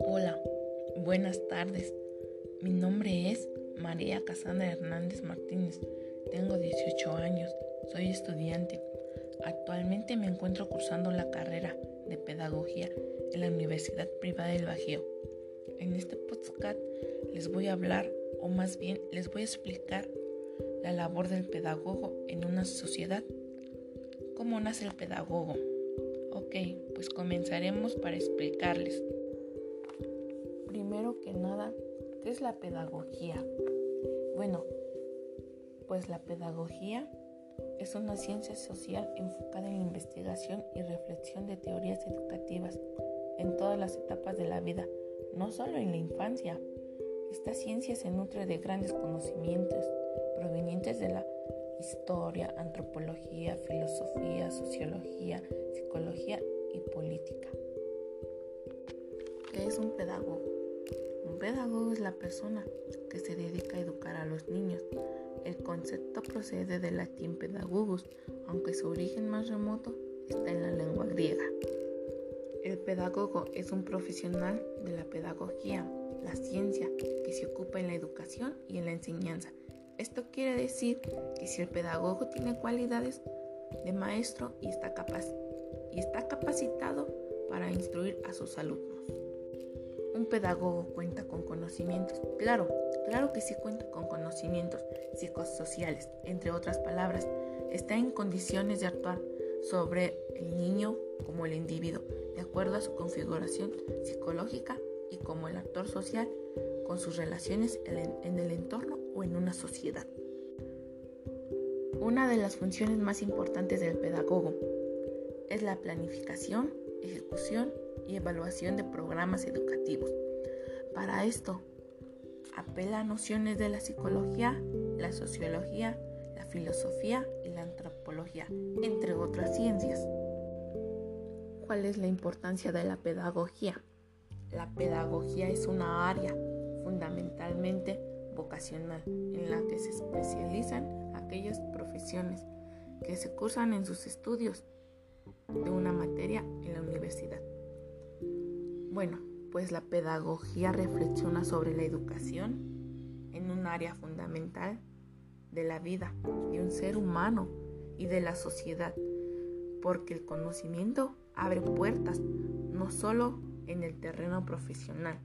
Hola, buenas tardes. Mi nombre es María Casandra Hernández Martínez. Tengo 18 años. Soy estudiante. Actualmente me encuentro cursando la carrera de Pedagogía en la Universidad Privada del Bajío. En este podcast les voy a hablar, o más bien les voy a explicar la labor del pedagogo en una sociedad. ¿Cómo nace el pedagogo? Ok, pues comenzaremos para explicarles. Primero que nada, ¿qué es la pedagogía? Bueno, pues la pedagogía es una ciencia social enfocada en la investigación y reflexión de teorías educativas en todas las etapas de la vida, no solo en la infancia. Esta ciencia se nutre de grandes conocimientos provenientes de la historia, antropología, filosofía, sociología, psicología y política. ¿Qué es un pedagogo? Un pedagogo es la persona que se dedica a educar a los niños. El concepto procede del latín pedagogos, aunque su origen más remoto está en la lengua griega. El pedagogo es un profesional de la pedagogía, la ciencia, que se ocupa en la educación y en la enseñanza. Esto quiere decir que si el pedagogo tiene cualidades de maestro y está, capaz, y está capacitado para instruir a sus alumnos. Un pedagogo cuenta con conocimientos, claro, claro que sí cuenta con conocimientos psicosociales, entre otras palabras, está en condiciones de actuar sobre el niño como el individuo, de acuerdo a su configuración psicológica y como el actor social con sus relaciones en el entorno o en una sociedad. Una de las funciones más importantes del pedagogo es la planificación, ejecución y evaluación de programas educativos. Para esto, apela a nociones de la psicología, la sociología, la filosofía y la antropología, entre otras ciencias. ¿Cuál es la importancia de la pedagogía? La pedagogía es una área fundamentalmente vocacional en la que se especializan aquellas profesiones que se cursan en sus estudios de una materia en la universidad. Bueno, pues la pedagogía reflexiona sobre la educación en un área fundamental de la vida de un ser humano y de la sociedad, porque el conocimiento abre puertas no solo en el terreno profesional,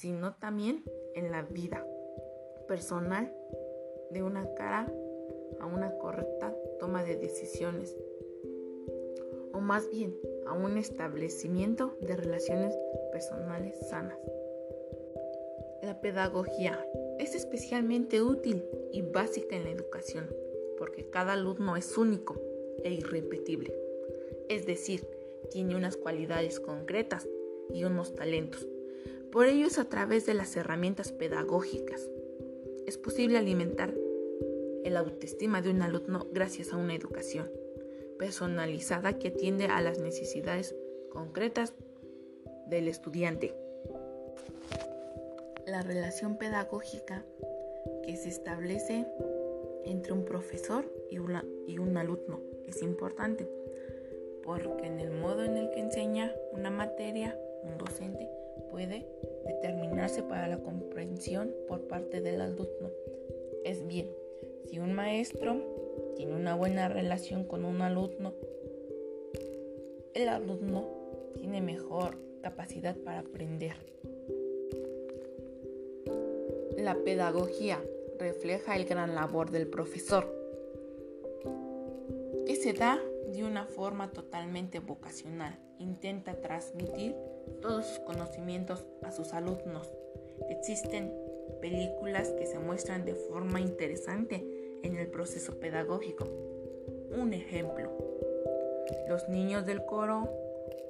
sino también en la vida personal de una cara a una correcta toma de decisiones, o más bien a un establecimiento de relaciones personales sanas. La pedagogía es especialmente útil y básica en la educación porque cada alumno es único e irrepetible, es decir, tiene unas cualidades concretas y unos talentos. Por ello es a través de las herramientas pedagógicas. Es posible alimentar el autoestima de un alumno gracias a una educación personalizada que atiende a las necesidades concretas del estudiante. La relación pedagógica que se establece entre un profesor y, y un alumno es importante porque en el modo en el que enseña una materia, un docente puede determinarse para la comprensión por parte del alumno. Es bien, si un maestro tiene una buena relación con un alumno, el alumno tiene mejor capacidad para aprender. La pedagogía refleja el gran labor del profesor, que se da de una forma totalmente vocacional. Intenta transmitir todos sus conocimientos a sus alumnos. Existen películas que se muestran de forma interesante en el proceso pedagógico. Un ejemplo, Los niños del coro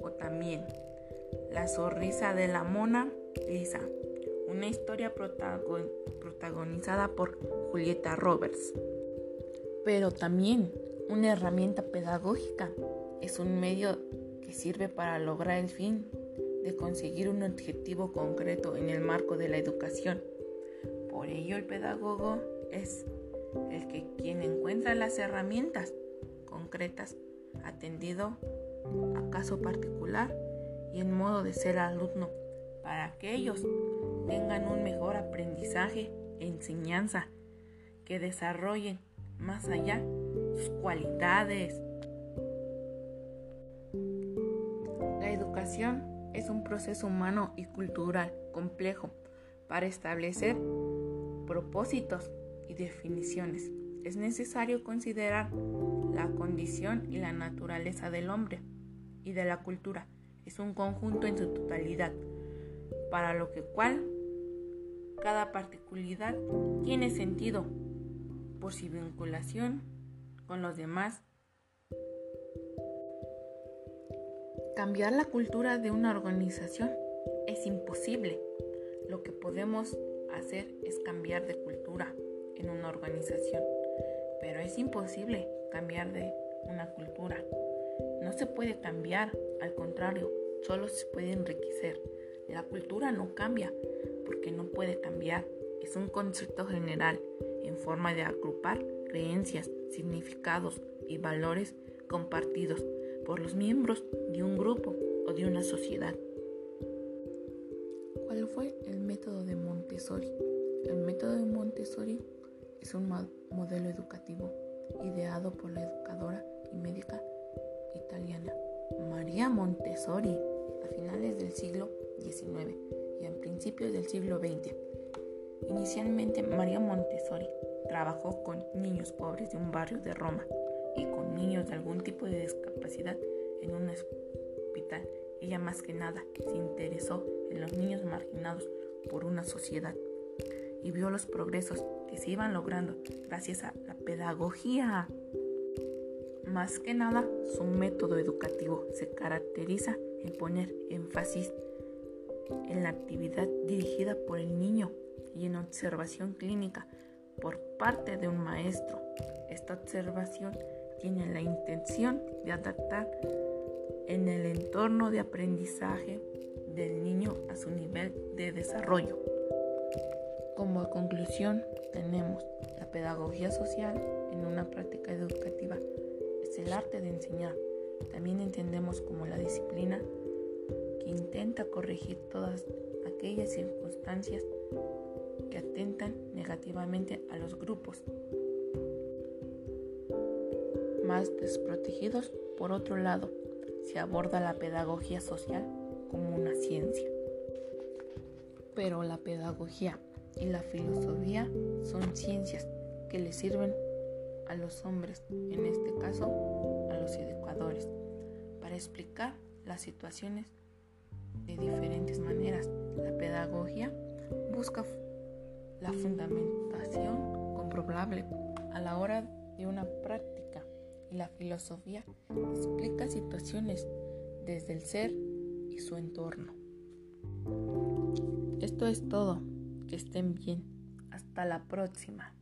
o también La sonrisa de la mona Lisa, una historia protagonizada por Julieta Roberts. Pero también una herramienta pedagógica es un medio que sirve para lograr el fin de conseguir un objetivo concreto en el marco de la educación. Por ello el pedagogo es el que quien encuentra las herramientas concretas atendido a caso particular y en modo de ser alumno para que ellos tengan un mejor aprendizaje e enseñanza, que desarrollen más allá sus cualidades. La educación es un proceso humano y cultural complejo para establecer propósitos y definiciones. Es necesario considerar la condición y la naturaleza del hombre y de la cultura. Es un conjunto en su totalidad, para lo que cual cada particularidad tiene sentido por su vinculación con los demás. Cambiar la cultura de una organización es imposible. Lo que podemos hacer es cambiar de cultura en una organización, pero es imposible cambiar de una cultura. No se puede cambiar, al contrario, solo se puede enriquecer. La cultura no cambia porque no puede cambiar. Es un concepto general forma de agrupar creencias, significados y valores compartidos por los miembros de un grupo o de una sociedad. ¿Cuál fue el método de Montessori? El método de Montessori es un modelo educativo ideado por la educadora y médica italiana María Montessori a finales del siglo XIX y a principios del siglo XX. Inicialmente María Montessori trabajó con niños pobres de un barrio de Roma y con niños de algún tipo de discapacidad en un hospital. Ella más que nada se interesó en los niños marginados por una sociedad y vio los progresos que se iban logrando gracias a la pedagogía. Más que nada, su método educativo se caracteriza en poner énfasis en la actividad dirigida por el niño y en observación clínica por parte de un maestro. Esta observación tiene la intención de adaptar en el entorno de aprendizaje del niño a su nivel de desarrollo. Como conclusión tenemos la pedagogía social en una práctica educativa. Es el arte de enseñar. También entendemos como la disciplina que intenta corregir todas aquellas circunstancias que atentan negativamente a los grupos más desprotegidos. Por otro lado, se aborda la pedagogía social como una ciencia. Pero la pedagogía y la filosofía son ciencias que le sirven a los hombres, en este caso a los educadores, para explicar las situaciones de diferentes maneras. La pedagogía busca la fundamentación comprobable a la hora de una práctica y la filosofía explica situaciones desde el ser y su entorno. Esto es todo. Que estén bien. Hasta la próxima.